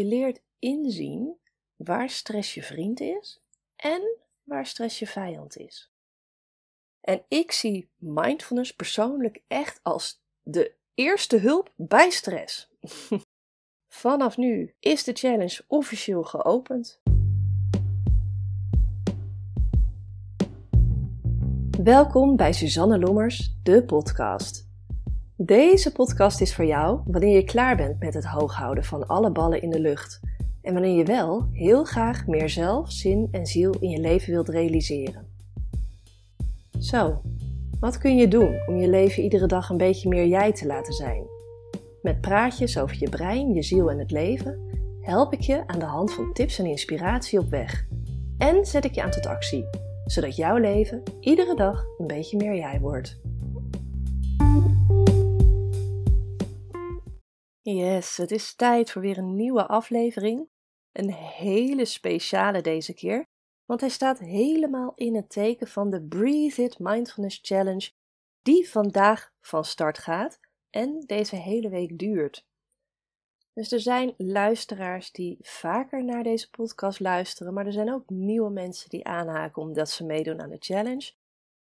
je leert inzien waar stress je vriend is en waar stress je vijand is. En ik zie mindfulness persoonlijk echt als de eerste hulp bij stress. Vanaf nu is de challenge officieel geopend. Welkom bij Suzanne Lommers, de podcast. Deze podcast is voor jou wanneer je klaar bent met het hooghouden van alle ballen in de lucht en wanneer je wel heel graag meer zelf, zin en ziel in je leven wilt realiseren. Zo, wat kun je doen om je leven iedere dag een beetje meer jij te laten zijn? Met praatjes over je brein, je ziel en het leven help ik je aan de hand van tips en inspiratie op weg. En zet ik je aan tot actie, zodat jouw leven iedere dag een beetje meer jij wordt. Yes, het is tijd voor weer een nieuwe aflevering. Een hele speciale deze keer, want hij staat helemaal in het teken van de Breathe It Mindfulness Challenge, die vandaag van start gaat en deze hele week duurt. Dus er zijn luisteraars die vaker naar deze podcast luisteren, maar er zijn ook nieuwe mensen die aanhaken omdat ze meedoen aan de challenge.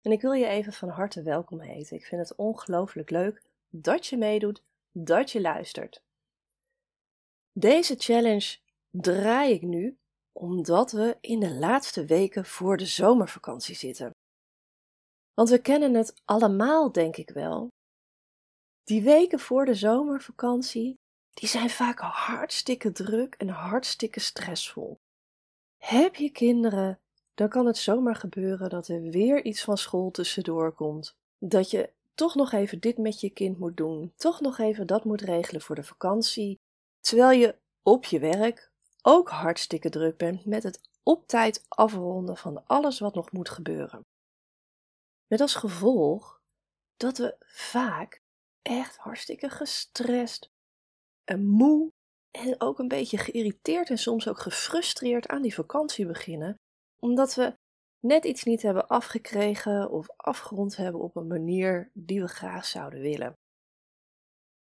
En ik wil je even van harte welkom heten. Ik vind het ongelooflijk leuk dat je meedoet, dat je luistert. Deze challenge draai ik nu omdat we in de laatste weken voor de zomervakantie zitten. Want we kennen het allemaal, denk ik wel. Die weken voor de zomervakantie, die zijn vaak hartstikke druk en hartstikke stressvol. Heb je kinderen, dan kan het zomaar gebeuren dat er weer iets van school tussendoor komt. Dat je toch nog even dit met je kind moet doen, toch nog even dat moet regelen voor de vakantie, terwijl je op je werk ook hartstikke druk bent met het op tijd afronden van alles wat nog moet gebeuren. Met als gevolg dat we vaak echt hartstikke gestrest en moe en ook een beetje geïrriteerd en soms ook gefrustreerd aan die vakantie beginnen, omdat we net iets niet hebben afgekregen of afgerond hebben op een manier die we graag zouden willen.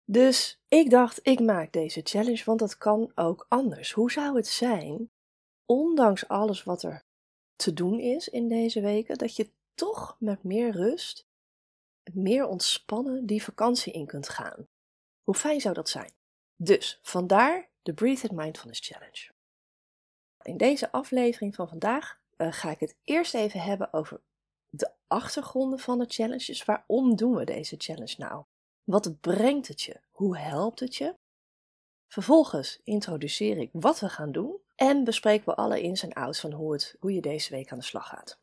Dus ik dacht, ik maak deze challenge, want dat kan ook anders. Hoe zou het zijn, ondanks alles wat er te doen is in deze weken, dat je toch met meer rust, meer ontspannen die vakantie in kunt gaan? Hoe fijn zou dat zijn? Dus vandaar de Breathe It Mindfulness Challenge. In deze aflevering van vandaag uh, ga ik het eerst even hebben over de achtergronden van de challenge. Dus waarom doen we deze challenge nou? Wat brengt het je? Hoe helpt het je? Vervolgens introduceer ik wat we gaan doen en bespreken we alle ins en outs van hoe, het, hoe je deze week aan de slag gaat.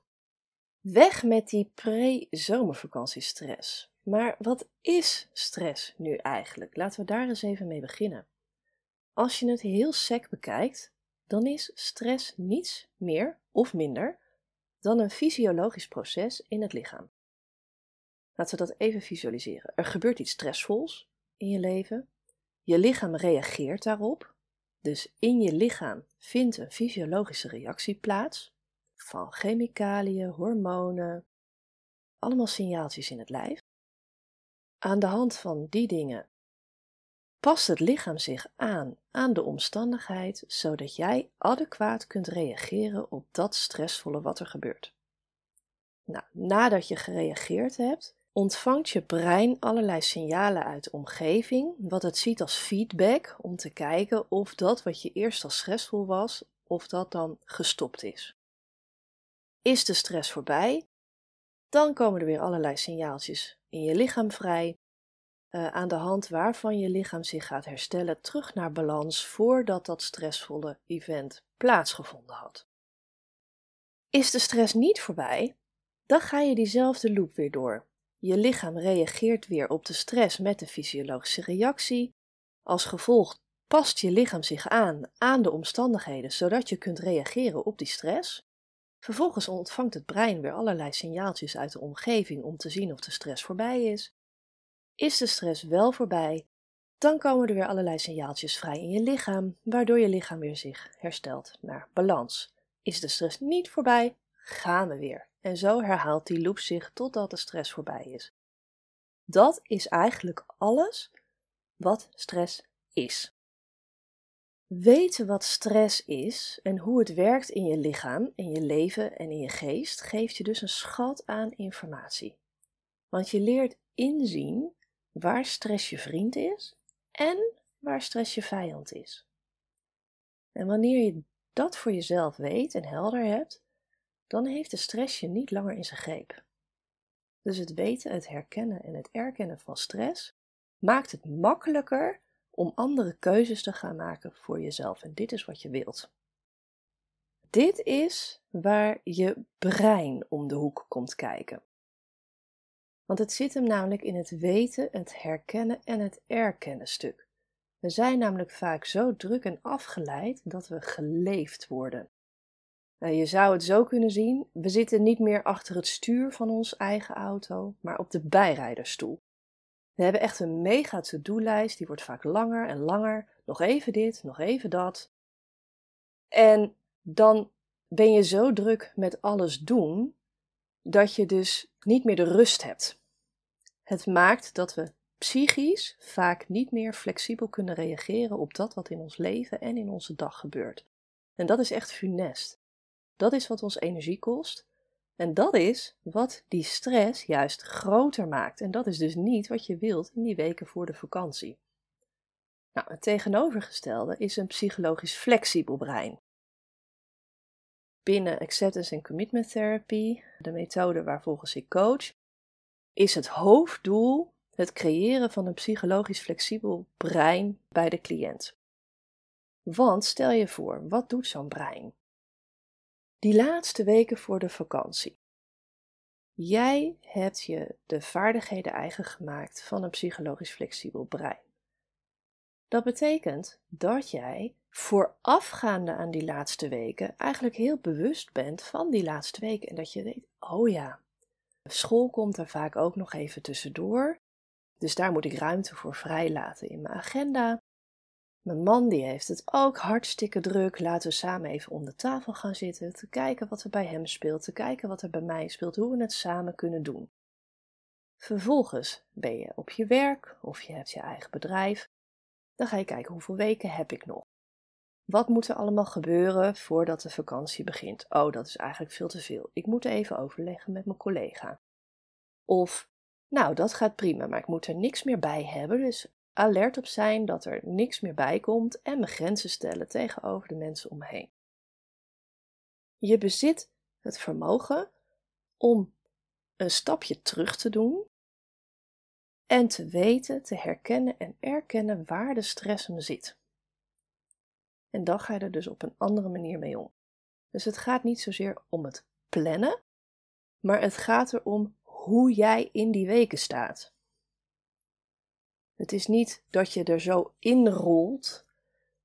Weg met die pre-zomervakantiestress. Maar wat is stress nu eigenlijk? Laten we daar eens even mee beginnen. Als je het heel sec bekijkt, dan is stress niets meer of minder dan een fysiologisch proces in het lichaam. Laten we dat even visualiseren. Er gebeurt iets stressvols in je leven. Je lichaam reageert daarop. Dus in je lichaam vindt een fysiologische reactie plaats van chemicaliën, hormonen, allemaal signaaltjes in het lijf. Aan de hand van die dingen past het lichaam zich aan aan de omstandigheid, zodat jij adequaat kunt reageren op dat stressvolle wat er gebeurt. Nou, nadat je gereageerd hebt, ontvangt je brein allerlei signalen uit de omgeving, wat het ziet als feedback om te kijken of dat wat je eerst als stressvol was, of dat dan gestopt is. Is de stress voorbij, dan komen er weer allerlei signaaltjes in je lichaam vrij, uh, aan de hand waarvan je lichaam zich gaat herstellen terug naar balans voordat dat stressvolle event plaatsgevonden had. Is de stress niet voorbij, dan ga je diezelfde loop weer door. Je lichaam reageert weer op de stress met de fysiologische reactie. Als gevolg past je lichaam zich aan aan de omstandigheden zodat je kunt reageren op die stress. Vervolgens ontvangt het brein weer allerlei signaaltjes uit de omgeving om te zien of de stress voorbij is. Is de stress wel voorbij, dan komen er weer allerlei signaaltjes vrij in je lichaam, waardoor je lichaam weer zich herstelt naar balans. Is de stress niet voorbij, gaan we weer. En zo herhaalt die loop zich totdat de stress voorbij is. Dat is eigenlijk alles wat stress is. Weten wat stress is en hoe het werkt in je lichaam, in je leven en in je geest, geeft je dus een schat aan informatie. Want je leert inzien waar stress je vriend is en waar stress je vijand is. En wanneer je dat voor jezelf weet en helder hebt, dan heeft de stress je niet langer in zijn greep. Dus het weten, het herkennen en het erkennen van stress maakt het makkelijker om andere keuzes te gaan maken voor jezelf. En dit is wat je wilt. Dit is waar je brein om de hoek komt kijken. Want het zit hem namelijk in het weten, het herkennen en het erkennen stuk. We zijn namelijk vaak zo druk en afgeleid dat we geleefd worden. Nou, je zou het zo kunnen zien: we zitten niet meer achter het stuur van ons eigen auto, maar op de bijrijderstoel. We hebben echt een mega to-do-lijst, die wordt vaak langer en langer. Nog even dit, nog even dat. En dan ben je zo druk met alles doen, dat je dus niet meer de rust hebt. Het maakt dat we psychisch vaak niet meer flexibel kunnen reageren op dat wat in ons leven en in onze dag gebeurt. En dat is echt funest. Dat is wat ons energie kost. En dat is wat die stress juist groter maakt. En dat is dus niet wat je wilt in die weken voor de vakantie. Nou, het tegenovergestelde is een psychologisch flexibel brein. Binnen Acceptance and Commitment Therapy, de methode waar volgens ik coach, is het hoofddoel het creëren van een psychologisch flexibel brein bij de cliënt. Want stel je voor, wat doet zo'n brein? Die laatste weken voor de vakantie. Jij hebt je de vaardigheden eigen gemaakt van een psychologisch flexibel brein. Dat betekent dat jij voorafgaande aan die laatste weken eigenlijk heel bewust bent van die laatste weken en dat je weet, oh ja, school komt er vaak ook nog even tussendoor, dus daar moet ik ruimte voor vrijlaten in mijn agenda. Mijn man die heeft het ook hartstikke druk. Laten we samen even om de tafel gaan zitten, te kijken wat er bij hem speelt, te kijken wat er bij mij speelt, hoe we het samen kunnen doen. Vervolgens ben je op je werk of je hebt je eigen bedrijf. Dan ga je kijken hoeveel weken heb ik nog. Wat moet er allemaal gebeuren voordat de vakantie begint? Oh, dat is eigenlijk veel te veel. Ik moet even overleggen met mijn collega. Of, nou, dat gaat prima, maar ik moet er niks meer bij hebben, dus alert op zijn dat er niks meer bij komt en mijn grenzen stellen tegenover de mensen om me heen. Je bezit het vermogen om een stapje terug te doen en te weten, te herkennen en erkennen waar de stress hem zit. En dan ga je er dus op een andere manier mee om. Dus het gaat niet zozeer om het plannen, maar het gaat erom hoe jij in die weken staat. Het is niet dat je er zo inrolt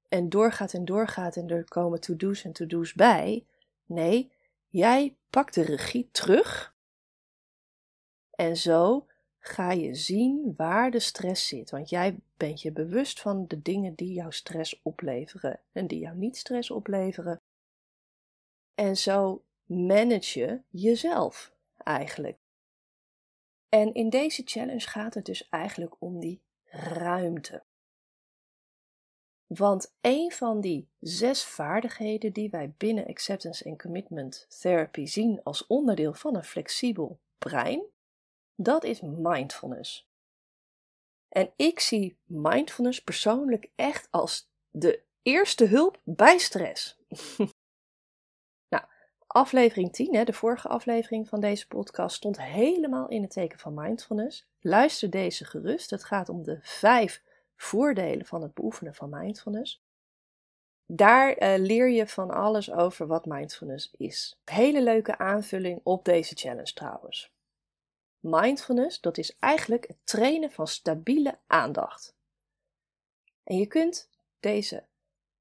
en doorgaat en doorgaat en er komen to-do's en to-do's bij. Nee, jij pakt de regie terug en zo ga je zien waar de stress zit. Want jij bent je bewust van de dingen die jou stress opleveren en die jou niet stress opleveren. En zo manage je jezelf eigenlijk. En in deze challenge gaat het dus eigenlijk om die ruimte. Want een van die zes vaardigheden die wij binnen Acceptance and Commitment Therapy zien als onderdeel van een flexibel brein, dat is mindfulness. En ik zie mindfulness persoonlijk echt als de eerste hulp bij stress. nou, aflevering 10, hè, de vorige aflevering van deze podcast, stond helemaal in het teken van mindfulness. Luister deze gerust. Het gaat om de vijf voordelen van het beoefenen van mindfulness. Daar uh, leer je van alles over wat mindfulness is. Hele leuke aanvulling op deze challenge trouwens. Mindfulness, dat is eigenlijk het trainen van stabiele aandacht. En je kunt deze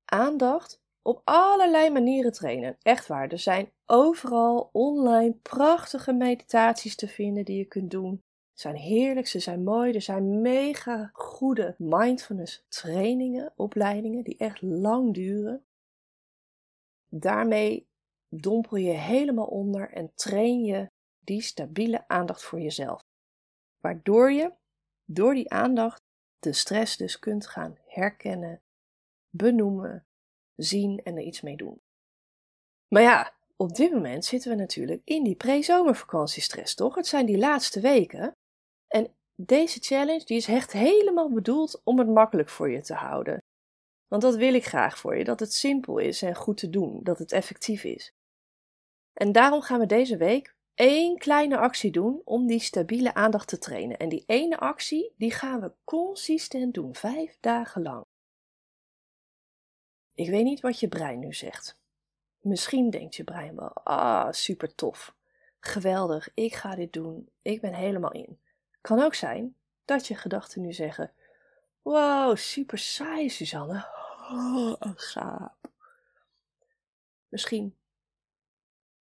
aandacht op allerlei manieren trainen. Echt waar, er zijn overal online prachtige meditaties te vinden die je kunt doen. Ze zijn heerlijk, ze zijn mooi. Er zijn mega goede mindfulness trainingen, opleidingen die echt lang duren. Daarmee dompel je helemaal onder en train je die stabiele aandacht voor jezelf. Waardoor je door die aandacht de stress dus kunt gaan herkennen, benoemen zien en er iets mee doen. Maar ja, op dit moment zitten we natuurlijk in die pre-zomervakantiestress, toch? Het zijn die laatste weken. En deze challenge die is echt helemaal bedoeld om het makkelijk voor je te houden. Want dat wil ik graag voor je, dat het simpel is en goed te doen, dat het effectief is. En daarom gaan we deze week één kleine actie doen om die stabiele aandacht te trainen. En die ene actie, die gaan we consistent doen, vijf dagen lang. Ik weet niet wat je brein nu zegt. Misschien denkt je brein wel, ah, super tof. Geweldig, ik ga dit doen. Ik ben helemaal in. Kan ook zijn dat je gedachten nu zeggen, wow, super saai Suzanne. Oh, een. Misschien.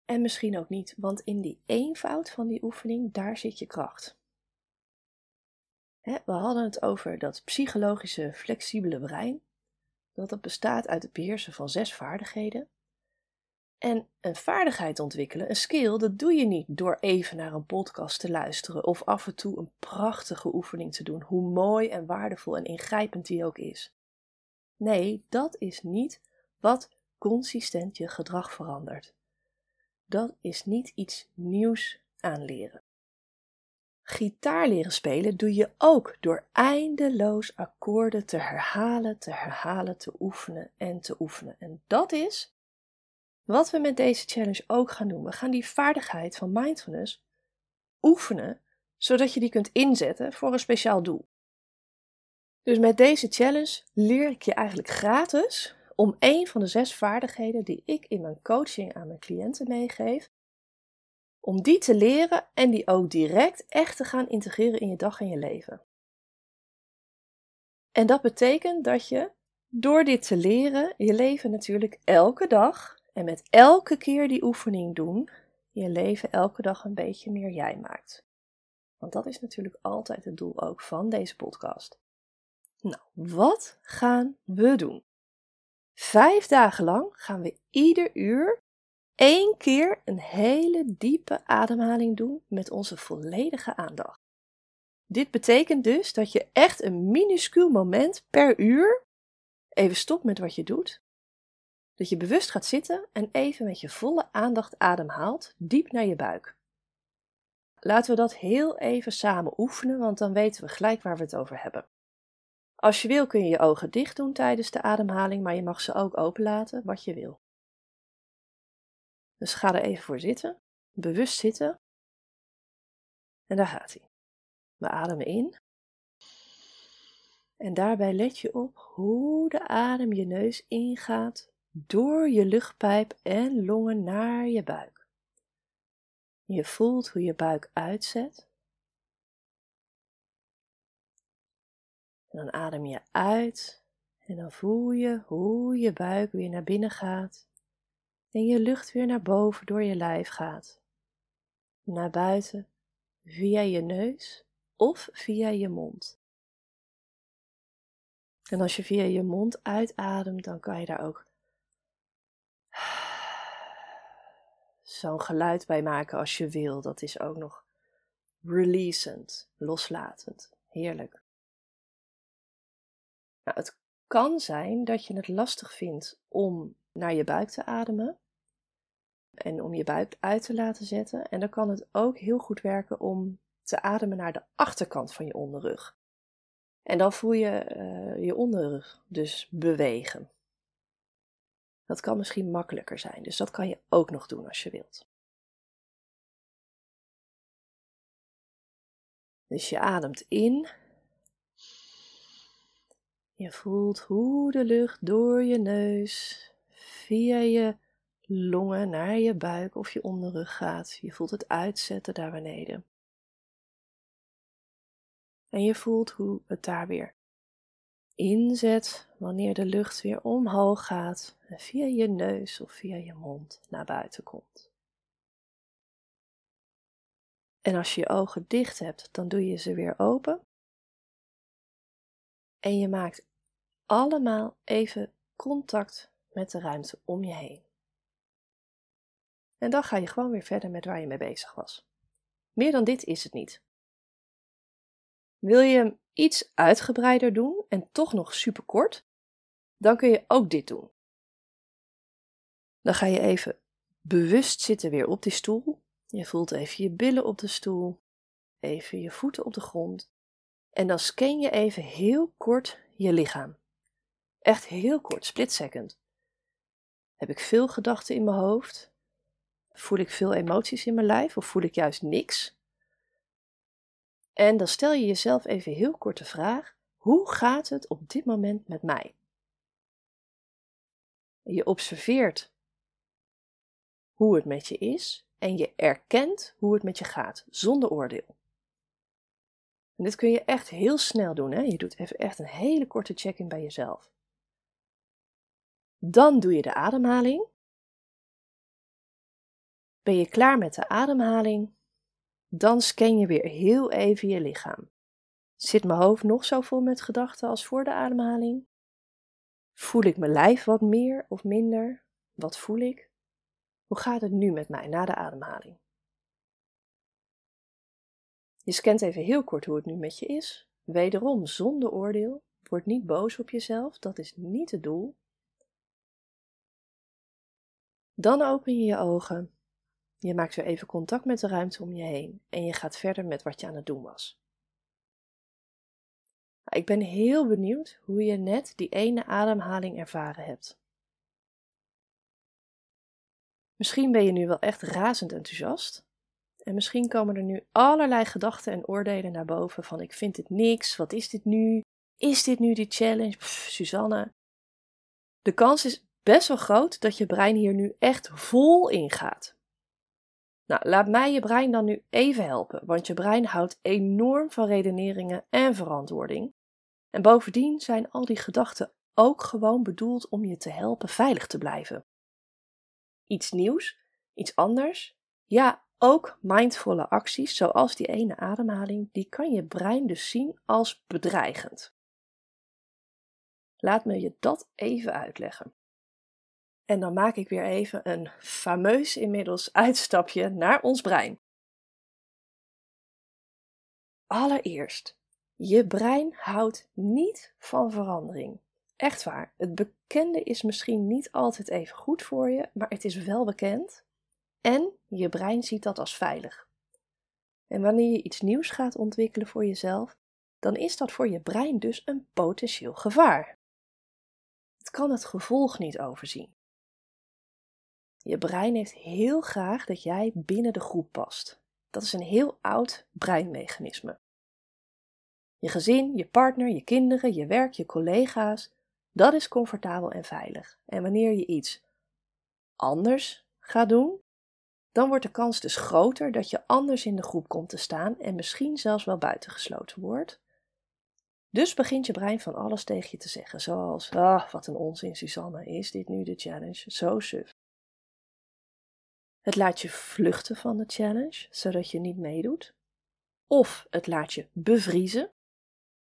En misschien ook niet, want in die eenvoud van die oefening, daar zit je kracht. we hadden het over dat psychologische flexibele brein, dat het bestaat uit het beheersen van zes vaardigheden. En een vaardigheid ontwikkelen, een skill, dat doe je niet door even naar een podcast te luisteren of af en toe een prachtige oefening te doen, hoe mooi en waardevol en ingrijpend die ook is. Nee, dat is niet wat consistent je gedrag verandert. Dat is niet iets nieuws aanleren. Gitaar leren spelen doe je ook door eindeloos akkoorden te herhalen, te herhalen, te oefenen en te oefenen. En dat is wat we met deze challenge ook gaan doen. We gaan die vaardigheid van mindfulness oefenen, zodat je die kunt inzetten voor een speciaal doel. Dus met deze challenge leer ik je eigenlijk gratis om een van de zes vaardigheden die ik in mijn coaching aan mijn cliënten meegeef, om die te leren en die ook direct echt te gaan integreren in je dag en je leven. En dat betekent dat je door dit te leren je leven natuurlijk elke dag en met elke keer die oefening doen, je leven elke dag een beetje meer jij maakt. Want dat is natuurlijk altijd het doel ook van deze podcast. Nou, wat gaan we doen? Vijf dagen lang gaan we ieder uur één keer een hele diepe ademhaling doen met onze volledige aandacht. Dit betekent dus dat je echt een minuscuul moment per uur even stopt met wat je doet dat je bewust gaat zitten en even met je volle aandacht ademhaalt, diep naar je buik. Laten we dat heel even samen oefenen, want dan weten we gelijk waar we het over hebben. Als je wil kun je je ogen dicht doen tijdens de ademhaling, maar je mag ze ook open laten, wat je wil. Dus ga er even voor zitten, bewust zitten. En daar gaat hij. We ademen in. En daarbij let je op hoe de adem je neus ingaat door je luchtpijp en longen naar je buik. Je voelt hoe je buik uitzet. Dan adem je uit en dan voel je hoe je buik weer naar binnen gaat en je lucht weer naar boven door je lijf gaat. Naar buiten via je neus of via je mond. En als je via je mond uitademt, dan kan je daar ook zo'n geluid bij maken als je wil. Dat is ook nog releasend, loslatend. Heerlijk. Nou, het kan zijn dat je het lastig vindt om naar je buik te ademen en om je buik uit te laten zetten. En dan kan het ook heel goed werken om te ademen naar de achterkant van je onderrug. En dan voel je uh, je onderrug dus bewegen. Dat kan misschien makkelijker zijn, dus dat kan je ook nog doen als je wilt. Dus je ademt in. Je voelt hoe de lucht door je neus, via je longen naar je buik of je onderrug gaat. Je voelt het uitzetten daar beneden. En je voelt hoe het daar weer inzet wanneer de lucht weer omhoog gaat en via je neus of via je mond naar buiten komt. En als je je ogen dicht hebt, dan doe je ze weer open. En je maakt allemaal even contact met de ruimte om je heen. En dan ga je gewoon weer verder met waar je mee bezig was. Meer dan dit is het niet. Wil je hem iets uitgebreider doen en toch nog super kort? Dan kun je ook dit doen. Dan ga je even bewust zitten weer op die stoel. Je voelt even je billen op de stoel, even je voeten op de grond. En dan scan je even heel kort je lichaam. Echt heel kort, split second. Heb ik veel gedachten in mijn hoofd? Voel ik veel emoties in mijn lijf of voel ik juist niks? En dan stel je jezelf even heel kort de vraag: hoe gaat het op dit moment met mij? Je observeert hoe het met je is en je erkent hoe het met je gaat, zonder oordeel. En dit kun je echt heel snel doen. Hè? Je doet even echt een hele korte check-in bij jezelf. Dan doe je de ademhaling. Ben je klaar met de ademhaling? Dan scan je weer heel even je lichaam. Zit mijn hoofd nog zo vol met gedachten als voor de ademhaling? Voel ik mijn lijf wat meer of minder? Wat voel ik? Hoe gaat het nu met mij na de ademhaling? Je scant even heel kort hoe het nu met je is. Wederom zonder oordeel. Word niet boos op jezelf, dat is niet het doel. Dan open je je ogen. Je maakt weer even contact met de ruimte om je heen en je gaat verder met wat je aan het doen was. Ik ben heel benieuwd hoe je net die ene ademhaling ervaren hebt. Misschien ben je nu wel echt razend enthousiast. En misschien komen er nu allerlei gedachten en oordelen naar boven van ik vind dit niks, wat is dit nu? Is dit nu die challenge? Pff. De kans is best wel groot dat je brein hier nu echt vol in gaat. Nou, laat mij je brein dan nu even helpen, want je brein houdt enorm van redeneringen en verantwoording. En bovendien zijn al die gedachten ook gewoon bedoeld om je te helpen veilig te blijven. Iets nieuws, iets anders, ja, ook mindvolle acties, zoals die ene ademhaling, die kan je brein dus zien als bedreigend. Laat me je dat even uitleggen. En dan maak ik weer even een fameus inmiddels uitstapje naar ons brein. Allereerst, je brein houdt niet van verandering. Echt waar, het bekende is misschien niet altijd even goed voor je, maar het is wel bekend en je brein ziet dat als veilig. En wanneer je iets nieuws gaat ontwikkelen voor jezelf, dan is dat voor je brein dus een potentieel gevaar. Het kan het gevolg niet overzien. Je brein heeft heel graag dat jij binnen de groep past. Dat is een heel oud breinmechanisme. Je gezin, je partner, je kinderen, je werk, je collega's, dat is comfortabel en veilig. En wanneer je iets anders gaat doen, dan wordt de kans dus groter dat je anders in de groep komt te staan en misschien zelfs wel buitengesloten wordt. Dus begint je brein van alles tegen je te zeggen, zoals: Ah, wat een onzin, Susanne, is dit nu de challenge? Zo suf. Het laat je vluchten van de challenge, zodat je niet meedoet. Of het laat je bevriezen.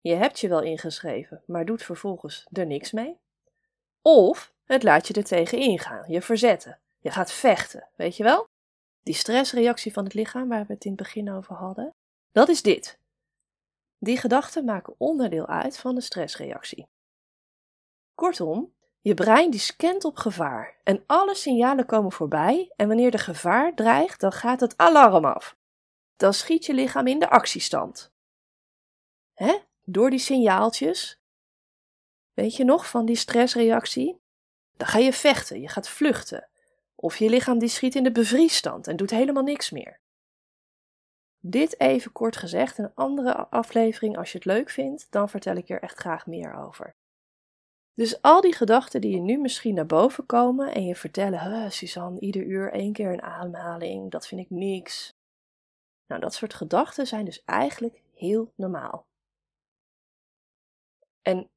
Je hebt je wel ingeschreven, maar doet vervolgens er niks mee. Of het laat je er tegen ingaan, je verzetten. Je gaat vechten, weet je wel? Die stressreactie van het lichaam, waar we het in het begin over hadden, dat is dit. Die gedachten maken onderdeel uit van de stressreactie. Kortom, je brein die scant op gevaar en alle signalen komen voorbij en wanneer de gevaar dreigt, dan gaat het alarm af. Dan schiet je lichaam in de actiestand. Hè? Door die signaaltjes. Weet je nog van die stressreactie? Dan ga je vechten, je gaat vluchten. Of je lichaam die schiet in de bevriesstand en doet helemaal niks meer. Dit even kort gezegd, een andere aflevering als je het leuk vindt, dan vertel ik er echt graag meer over. Dus al die gedachten die je nu misschien naar boven komen en je vertellen, Suzanne, ieder uur één keer een ademhaling, dat vind ik niks. Nou, dat soort gedachten zijn dus eigenlijk heel normaal. En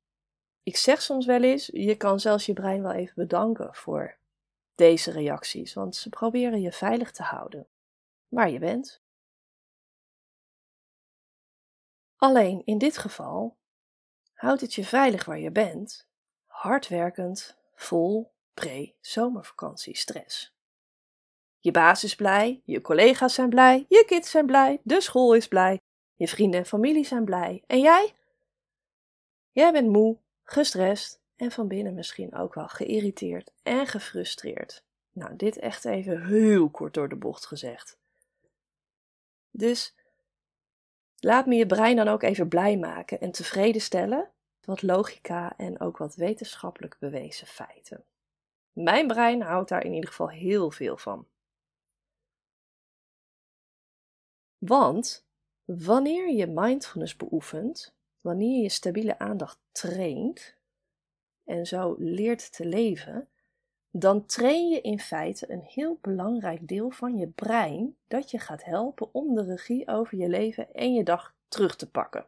ik zeg soms wel eens, je kan zelfs je brein wel even bedanken voor deze reacties, want ze proberen je veilig te houden waar je bent. Alleen in dit geval houdt het je veilig waar je bent, hardwerkend, vol pre-zomervakantie stress. Je baas is blij, je collega's zijn blij, je kids zijn blij, de school is blij, je vrienden en familie zijn blij. En jij? Jij bent moe, gestrest en van binnen misschien ook wel geïrriteerd en gefrustreerd. Nou, dit echt even heel kort door de bocht gezegd. Dus laat me je brein dan ook even blij maken en tevreden stellen. Wat logica en ook wat wetenschappelijk bewezen feiten. Mijn brein houdt daar in ieder geval heel veel van. Want wanneer je mindfulness beoefent, wanneer je stabiele aandacht traint en zo leert te leven, dan train je in feite een heel belangrijk deel van je brein dat je gaat helpen om de regie over je leven en je dag terug te pakken.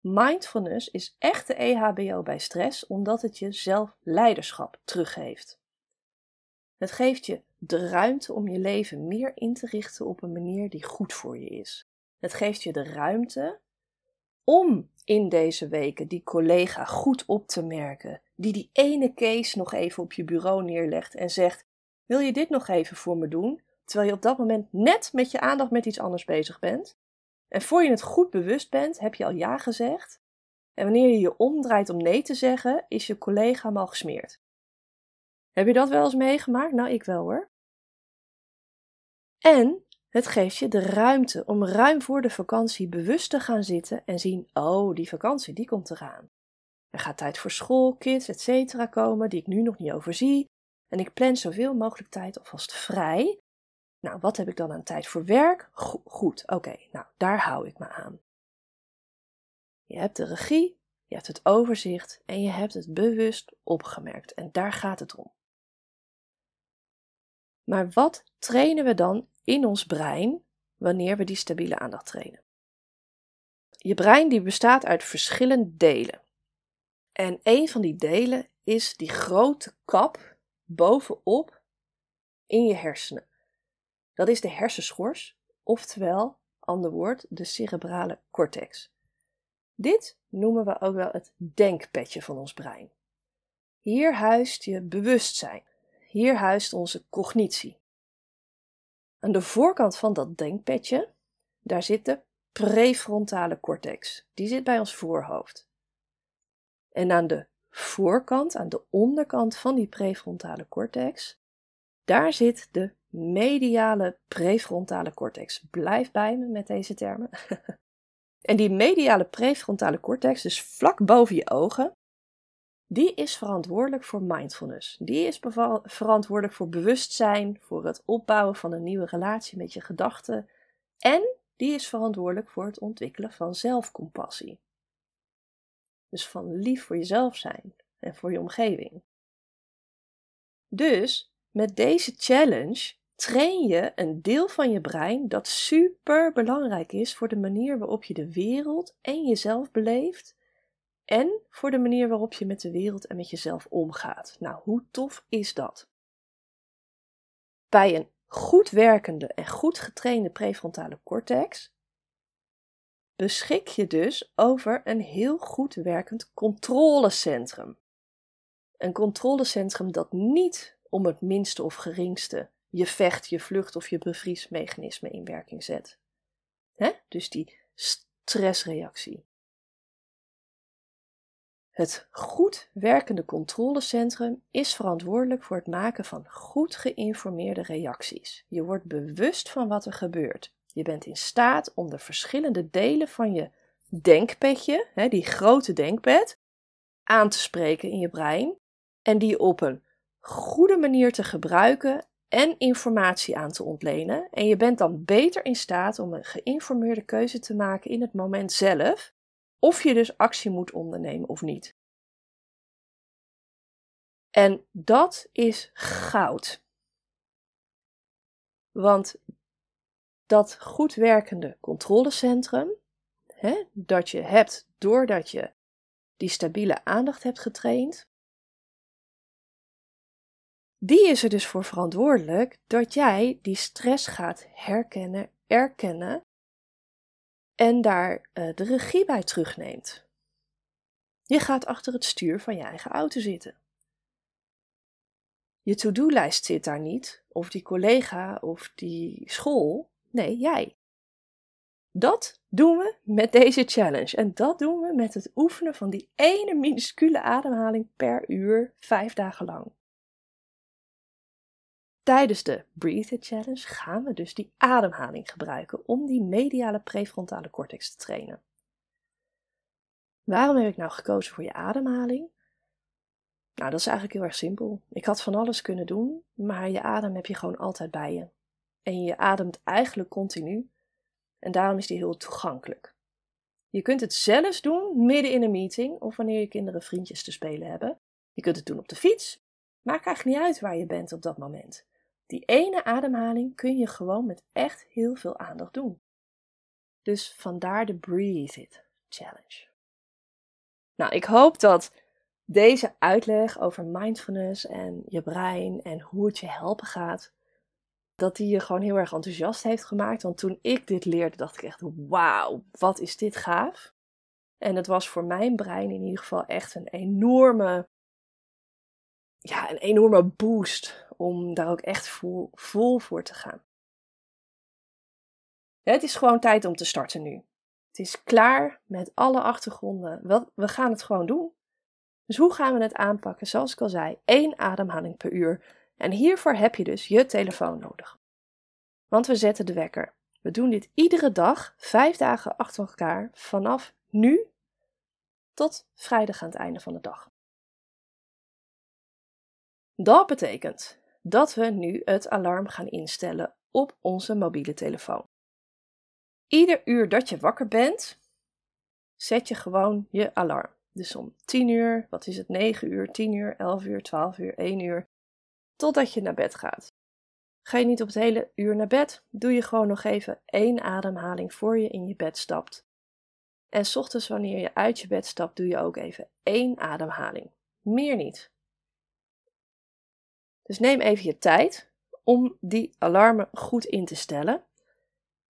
Mindfulness is echt de EHBO bij stress omdat het je zelf leiderschap teruggeeft. Het geeft je de ruimte om je leven meer in te richten op een manier die goed voor je is. Het geeft je de ruimte om in deze weken die collega goed op te merken, die die ene case nog even op je bureau neerlegt en zegt: Wil je dit nog even voor me doen? Terwijl je op dat moment net met je aandacht met iets anders bezig bent. En voor je het goed bewust bent, heb je al ja gezegd. En wanneer je je omdraait om nee te zeggen, is je collega al gesmeerd. Heb je dat wel eens meegemaakt? Nou, ik wel hoor. En het geeft je de ruimte om ruim voor de vakantie bewust te gaan zitten en zien: oh, die vakantie die komt eraan. Er gaat tijd voor school, kids, etc. komen die ik nu nog niet overzie. En ik plan zoveel mogelijk tijd alvast vrij. Nou, wat heb ik dan aan tijd voor werk? goed, oké, nou, daar hou ik me aan. Je hebt de regie, je hebt het overzicht en je hebt het bewust opgemerkt. En daar gaat het om. Maar wat trainen we dan in ons brein wanneer we die stabiele aandacht trainen? Je brein die bestaat uit verschillende delen. En een van die delen is die grote kap bovenop in je hersenen. Dat is de hersenschors, oftewel, ander woord, de cerebrale cortex. Dit noemen we ook wel het denkpetje van ons brein. Hier huist je bewustzijn. Hier huist onze cognitie. Aan de voorkant van dat denkpetje, daar zit de prefrontale cortex. Die zit bij ons voorhoofd. En aan de voorkant, aan de onderkant van die prefrontale cortex, daar zit de mediale prefrontale cortex. Blijf bij me met deze termen. en die mediale prefrontale cortex, dus vlak boven je ogen, die is verantwoordelijk voor mindfulness. Die is verantwoordelijk voor bewustzijn, voor het opbouwen van een nieuwe relatie met je gedachten. En die is verantwoordelijk voor het ontwikkelen van zelfcompassie. Dus van lief voor jezelf zijn en voor je omgeving. Dus met deze challenge train je een deel van je brein dat super belangrijk is voor de manier waarop je de wereld en jezelf beleeft en voor de manier waarop je met de wereld en met jezelf omgaat. Nou, hoe tof is dat? Bij een goed werkende en goed getrainde prefrontale cortex beschik je dus over een heel goed werkend controlecentrum. Een controlecentrum dat niet om het minste of geringste je vecht, je vlucht of je bevriesmechanisme in werking zet. Hè? Dus die stressreactie. Het goed werkende controlecentrum is verantwoordelijk voor het maken van goed geïnformeerde reacties. Je wordt bewust van wat er gebeurt. Je bent in staat om de verschillende delen van je denkpetje, die grote denkpad, aan te spreken in je brein en die op een goede manier te gebruiken en informatie aan te ontlenen. En je bent dan beter in staat om een geïnformeerde keuze te maken in het moment zelf, of je dus actie moet ondernemen of niet. En dat is goud. Want dat goed werkende controlecentrum, hè, dat je hebt doordat je die stabiele aandacht hebt getraind, die is er dus voor verantwoordelijk dat jij die stress gaat herkennen, erkennen en daar uh, de regie bij terugneemt. Je gaat achter het stuur van je eigen auto zitten. Je to-do-lijst zit daar niet, of die collega of die school. Nee, jij. Dat doen we met deze challenge. En dat doen we met het oefenen van die ene minuscule ademhaling per uur, vijf dagen lang. Tijdens de Breathe It Challenge gaan we dus die ademhaling gebruiken om die mediale prefrontale cortex te trainen. Waarom heb ik nou gekozen voor je ademhaling? Nou, dat is eigenlijk heel erg simpel. Ik had van alles kunnen doen, maar je adem heb je gewoon altijd bij je. En je ademt eigenlijk continu. En daarom is die heel toegankelijk. Je kunt het zelfs doen midden in een meeting of wanneer je kinderen vriendjes te spelen hebben. Je kunt het doen op de fiets. Maakt eigenlijk niet uit waar je bent op dat moment. Die ene ademhaling kun je gewoon met echt heel veel aandacht doen. Dus vandaar de Breathe It Challenge. Nou, ik hoop dat deze uitleg over mindfulness en je brein en hoe het je helpen gaat, dat die je gewoon heel erg enthousiast heeft gemaakt. Want toen ik dit leerde, dacht ik echt: wauw, wat is dit gaaf. En het was voor mijn brein in ieder geval echt een enorme, ja, een enorme boost om daar ook echt vol, vol voor te gaan. Het is gewoon tijd om te starten nu. Het is klaar met alle achtergronden. We gaan het gewoon doen. Dus hoe gaan we het aanpakken? Zoals ik al zei, één ademhaling per uur. En hiervoor heb je dus je telefoon nodig. Want we zetten de wekker. We doen dit iedere dag, vijf dagen achter elkaar, vanaf nu tot vrijdag aan het einde van de dag. Dat betekent dat we nu het alarm gaan instellen op onze mobiele telefoon. Ieder uur dat je wakker bent, zet je gewoon je alarm. Dus om 10 uur, wat is het, 9 uur, 10 uur, 11 uur, 12 uur, 1 uur, totdat je naar bed gaat. Ga je niet op het hele uur naar bed, doe je gewoon nog even één ademhaling voor je in je bed stapt. En s ochtends wanneer je uit je bed stapt, doe je ook even één ademhaling. Meer niet. Dus neem even je tijd om die alarmen goed in te stellen.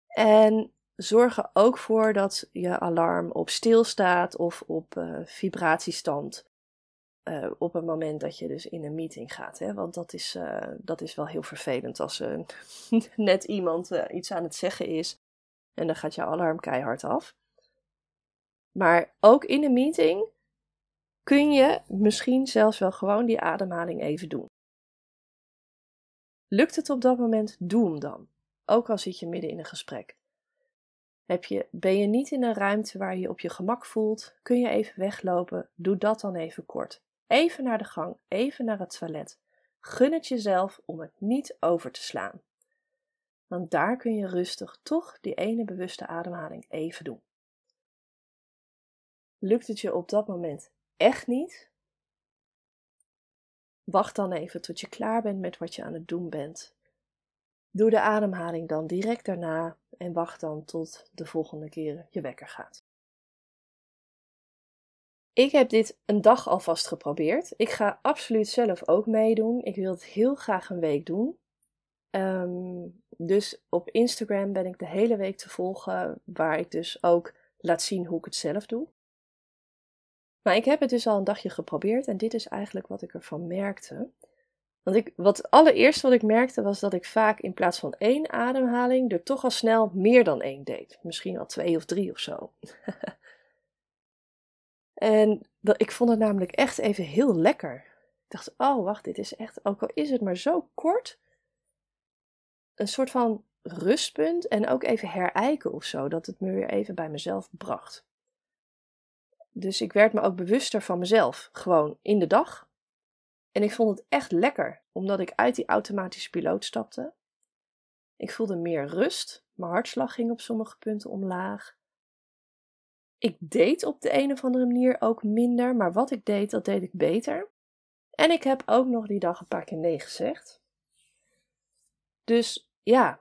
En zorg er ook voor dat je alarm op stil staat of op uh, vibratiestand. Uh, op het moment dat je dus in een meeting gaat. Hè? Want dat is, uh, dat is wel heel vervelend als net iemand iets aan het zeggen is en dan gaat jouw alarm keihard af. Maar ook in een meeting kun je misschien zelfs wel gewoon die ademhaling even doen. Lukt het op dat moment, doe hem dan. Ook al zit je midden in een gesprek. Heb je, ben je niet in een ruimte waar je je op je gemak voelt, kun je even weglopen, doe dat dan even kort. Even naar de gang, even naar het toilet. Gun het jezelf om het niet over te slaan. Want daar kun je rustig toch die ene bewuste ademhaling even doen. Lukt het je op dat moment echt niet? Wacht dan even tot je klaar bent met wat je aan het doen bent. Doe de ademhaling dan direct daarna en wacht dan tot de volgende keer je wekker gaat. Ik heb dit een dag alvast geprobeerd. Ik ga absoluut zelf ook meedoen. Ik wil het heel graag een week doen. Ehm, dus op Instagram ben ik de hele week te volgen, waar ik dus ook laat zien hoe ik het zelf doe. Maar ik heb het dus al een dagje geprobeerd en dit is eigenlijk wat ik ervan merkte. Want ik, wat allereerst wat ik merkte was dat ik vaak in plaats van één ademhaling er toch al snel meer dan één deed. Misschien al twee of drie of zo. en dat, ik vond het namelijk echt even heel lekker. Ik dacht, oh wacht, dit is echt, ook al is het maar zo kort, een soort van rustpunt en ook even herijken of zo, dat het me weer even bij mezelf bracht. Dus ik werd me ook bewuster van mezelf, gewoon in de dag en ik vond het echt lekker, omdat ik uit die automatische piloot stapte. Ik voelde meer rust, mijn hartslag ging op sommige punten omlaag. Ik deed op de een of andere manier ook minder, maar wat ik deed, dat deed ik beter. En ik heb ook nog die dag een paar keer nee gezegd. Dus ja,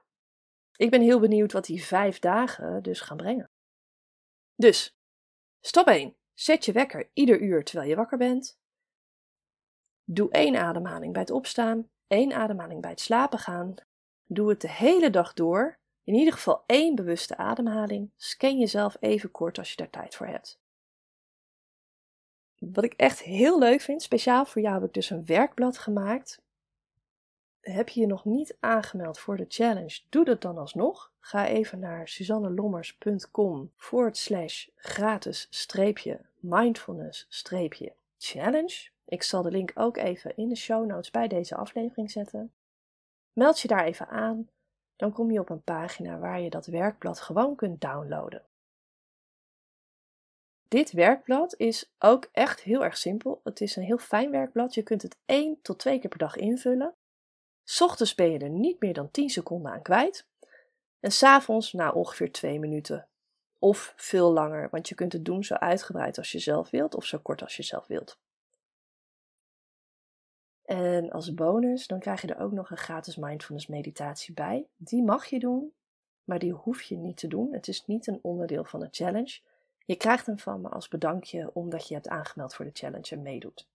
ik ben heel benieuwd wat die vijf dagen dus gaan brengen. Dus, stap 1. Zet je wekker ieder uur terwijl je wakker bent. Doe één ademhaling bij het opstaan, één ademhaling bij het slapen gaan. Doe het de hele dag door. In ieder geval één bewuste ademhaling. Scan jezelf even kort als je daar tijd voor hebt. Wat ik echt heel leuk vind, speciaal voor jou heb ik dus een werkblad gemaakt. Heb je je nog niet aangemeld voor de challenge? Doe dat dan alsnog. Ga even naar suzannelommers.com forward slash gratis streepje mindfulness streepje challenge. Ik zal de link ook even in de show notes bij deze aflevering zetten. Meld je daar even aan, dan kom je op een pagina waar je dat werkblad gewoon kunt downloaden. Dit werkblad is ook echt heel erg simpel. Het is een heel fijn werkblad. Je kunt het één tot twee keer per dag invullen. Ochtends ben je er niet meer dan 10 seconden aan kwijt. En s'avonds na ongeveer 2 minuten. Of veel langer, want je kunt het doen zo uitgebreid als je zelf wilt of zo kort als je zelf wilt. En als bonus, dan krijg je er ook nog een gratis mindfulness meditatie bij. Die mag je doen, maar die hoef je niet te doen. Het is niet een onderdeel van de challenge. Je krijgt hem van me als bedankje omdat je hebt aangemeld voor de challenge en meedoet.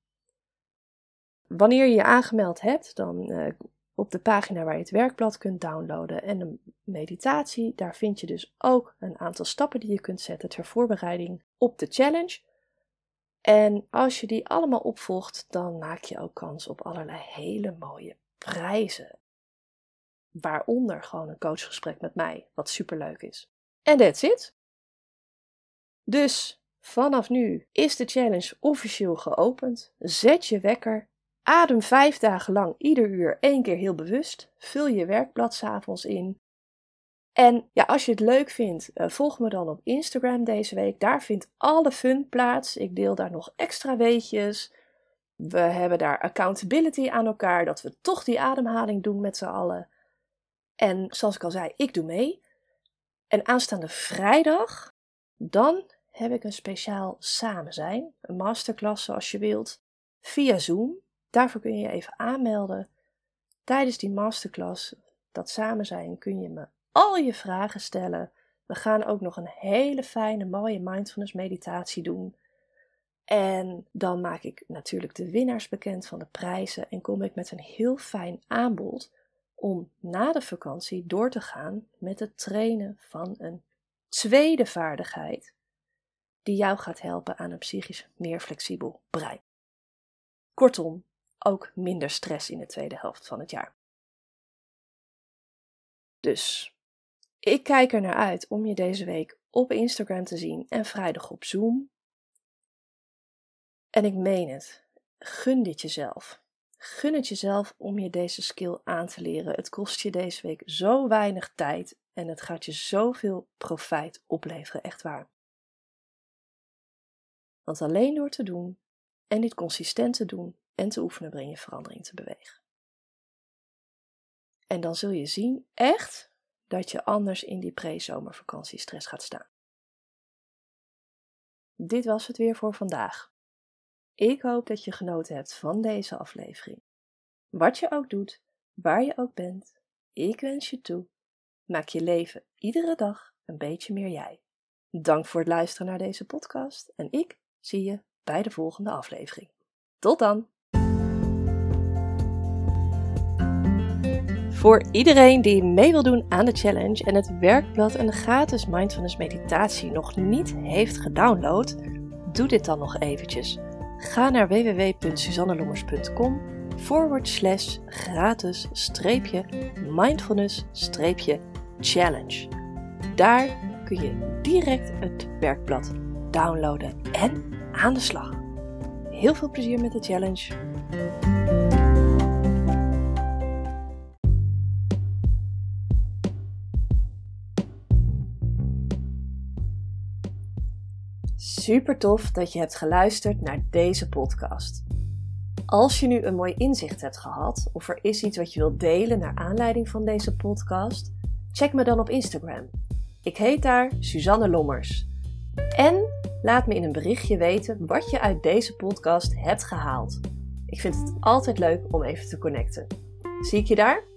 Wanneer je je aangemeld hebt, dan uh, op de pagina waar je het werkblad kunt downloaden en een meditatie, daar vind je dus ook een aantal stappen die je kunt zetten ter voorbereiding op de challenge. En als je die allemaal opvolgt, dan maak je ook kans op allerlei hele mooie prijzen. Waaronder gewoon een coachgesprek met mij, wat superleuk is. En that's it. Dus vanaf nu is de challenge officieel geopend. Zet je wekker. Adem vijf dagen lang ieder uur één keer heel bewust. Vul je werkblad s'avonds in. En ja, als je het leuk vindt, eh, volg me dan op Instagram deze week. Daar vindt alle fun plaats. Ik deel daar nog extra weetjes. We hebben daar accountability aan elkaar, dat we toch die ademhaling doen met z'n allen. En zoals ik al zei, ik doe mee. En aanstaande vrijdag, dan heb ik een speciaal samen zijn, een masterclass zoals je wilt, via Zoom. Daarvoor kun je je even aanmelden. Tijdens die masterclass, dat samen zijn, kun je me al je vragen stellen. We gaan ook nog een hele fijne, mooie mindfulness meditatie doen. En dan maak ik natuurlijk de winnaars bekend van de prijzen en kom ik met een heel fijn aanbod om na de vakantie door te gaan met het trainen van een tweede vaardigheid die jou gaat helpen aan een psychisch meer flexibel brein. Kortom, ook minder stress in de tweede helft van het jaar. Dus ik kijk er naar uit om je deze week op Instagram te zien en vrijdag op Zoom. En ik meen het. Gun dit jezelf. Gun het jezelf om je deze skill aan te leren. Het kost je deze week zo weinig tijd en het gaat je zoveel profijt opleveren, echt waar. Want alleen door te doen en dit consistent te doen en te oefenen breng je verandering te bewegen. En dan zul je zien, echt, dat je anders in die pre-zomervakantiestress gaat staan. Dit was het weer voor vandaag. Ik hoop dat je genoten hebt van deze aflevering. Wat je ook doet, waar je ook bent, ik wens je toe. Maak je leven iedere dag een beetje meer jij. Dank voor het luisteren naar deze podcast en ik zie je bij de volgende aflevering. Tot dan! Voor iedereen die mee wil doen aan de challenge en het werkblad en de gratis mindfulness meditatie nog niet heeft gedownload, doe dit dan nog eventjes. Ga naar www.suzannelommers.com forward slash gratis streepje mindfulness streepje challenge. Daar kun je direct het werkblad downloaden en aan de slag. Heel veel plezier met de challenge. Super tof dat je hebt geluisterd naar deze podcast. Als je nu een mooi inzicht hebt gehad of er is iets wat je wilt delen naar aanleiding van deze podcast, check me dan op Instagram. Ik heet daar Suzanne Lommers. En laat me in een berichtje weten wat je uit deze podcast hebt gehaald. Ik vind het altijd leuk om even te connecten. Zie ik je daar?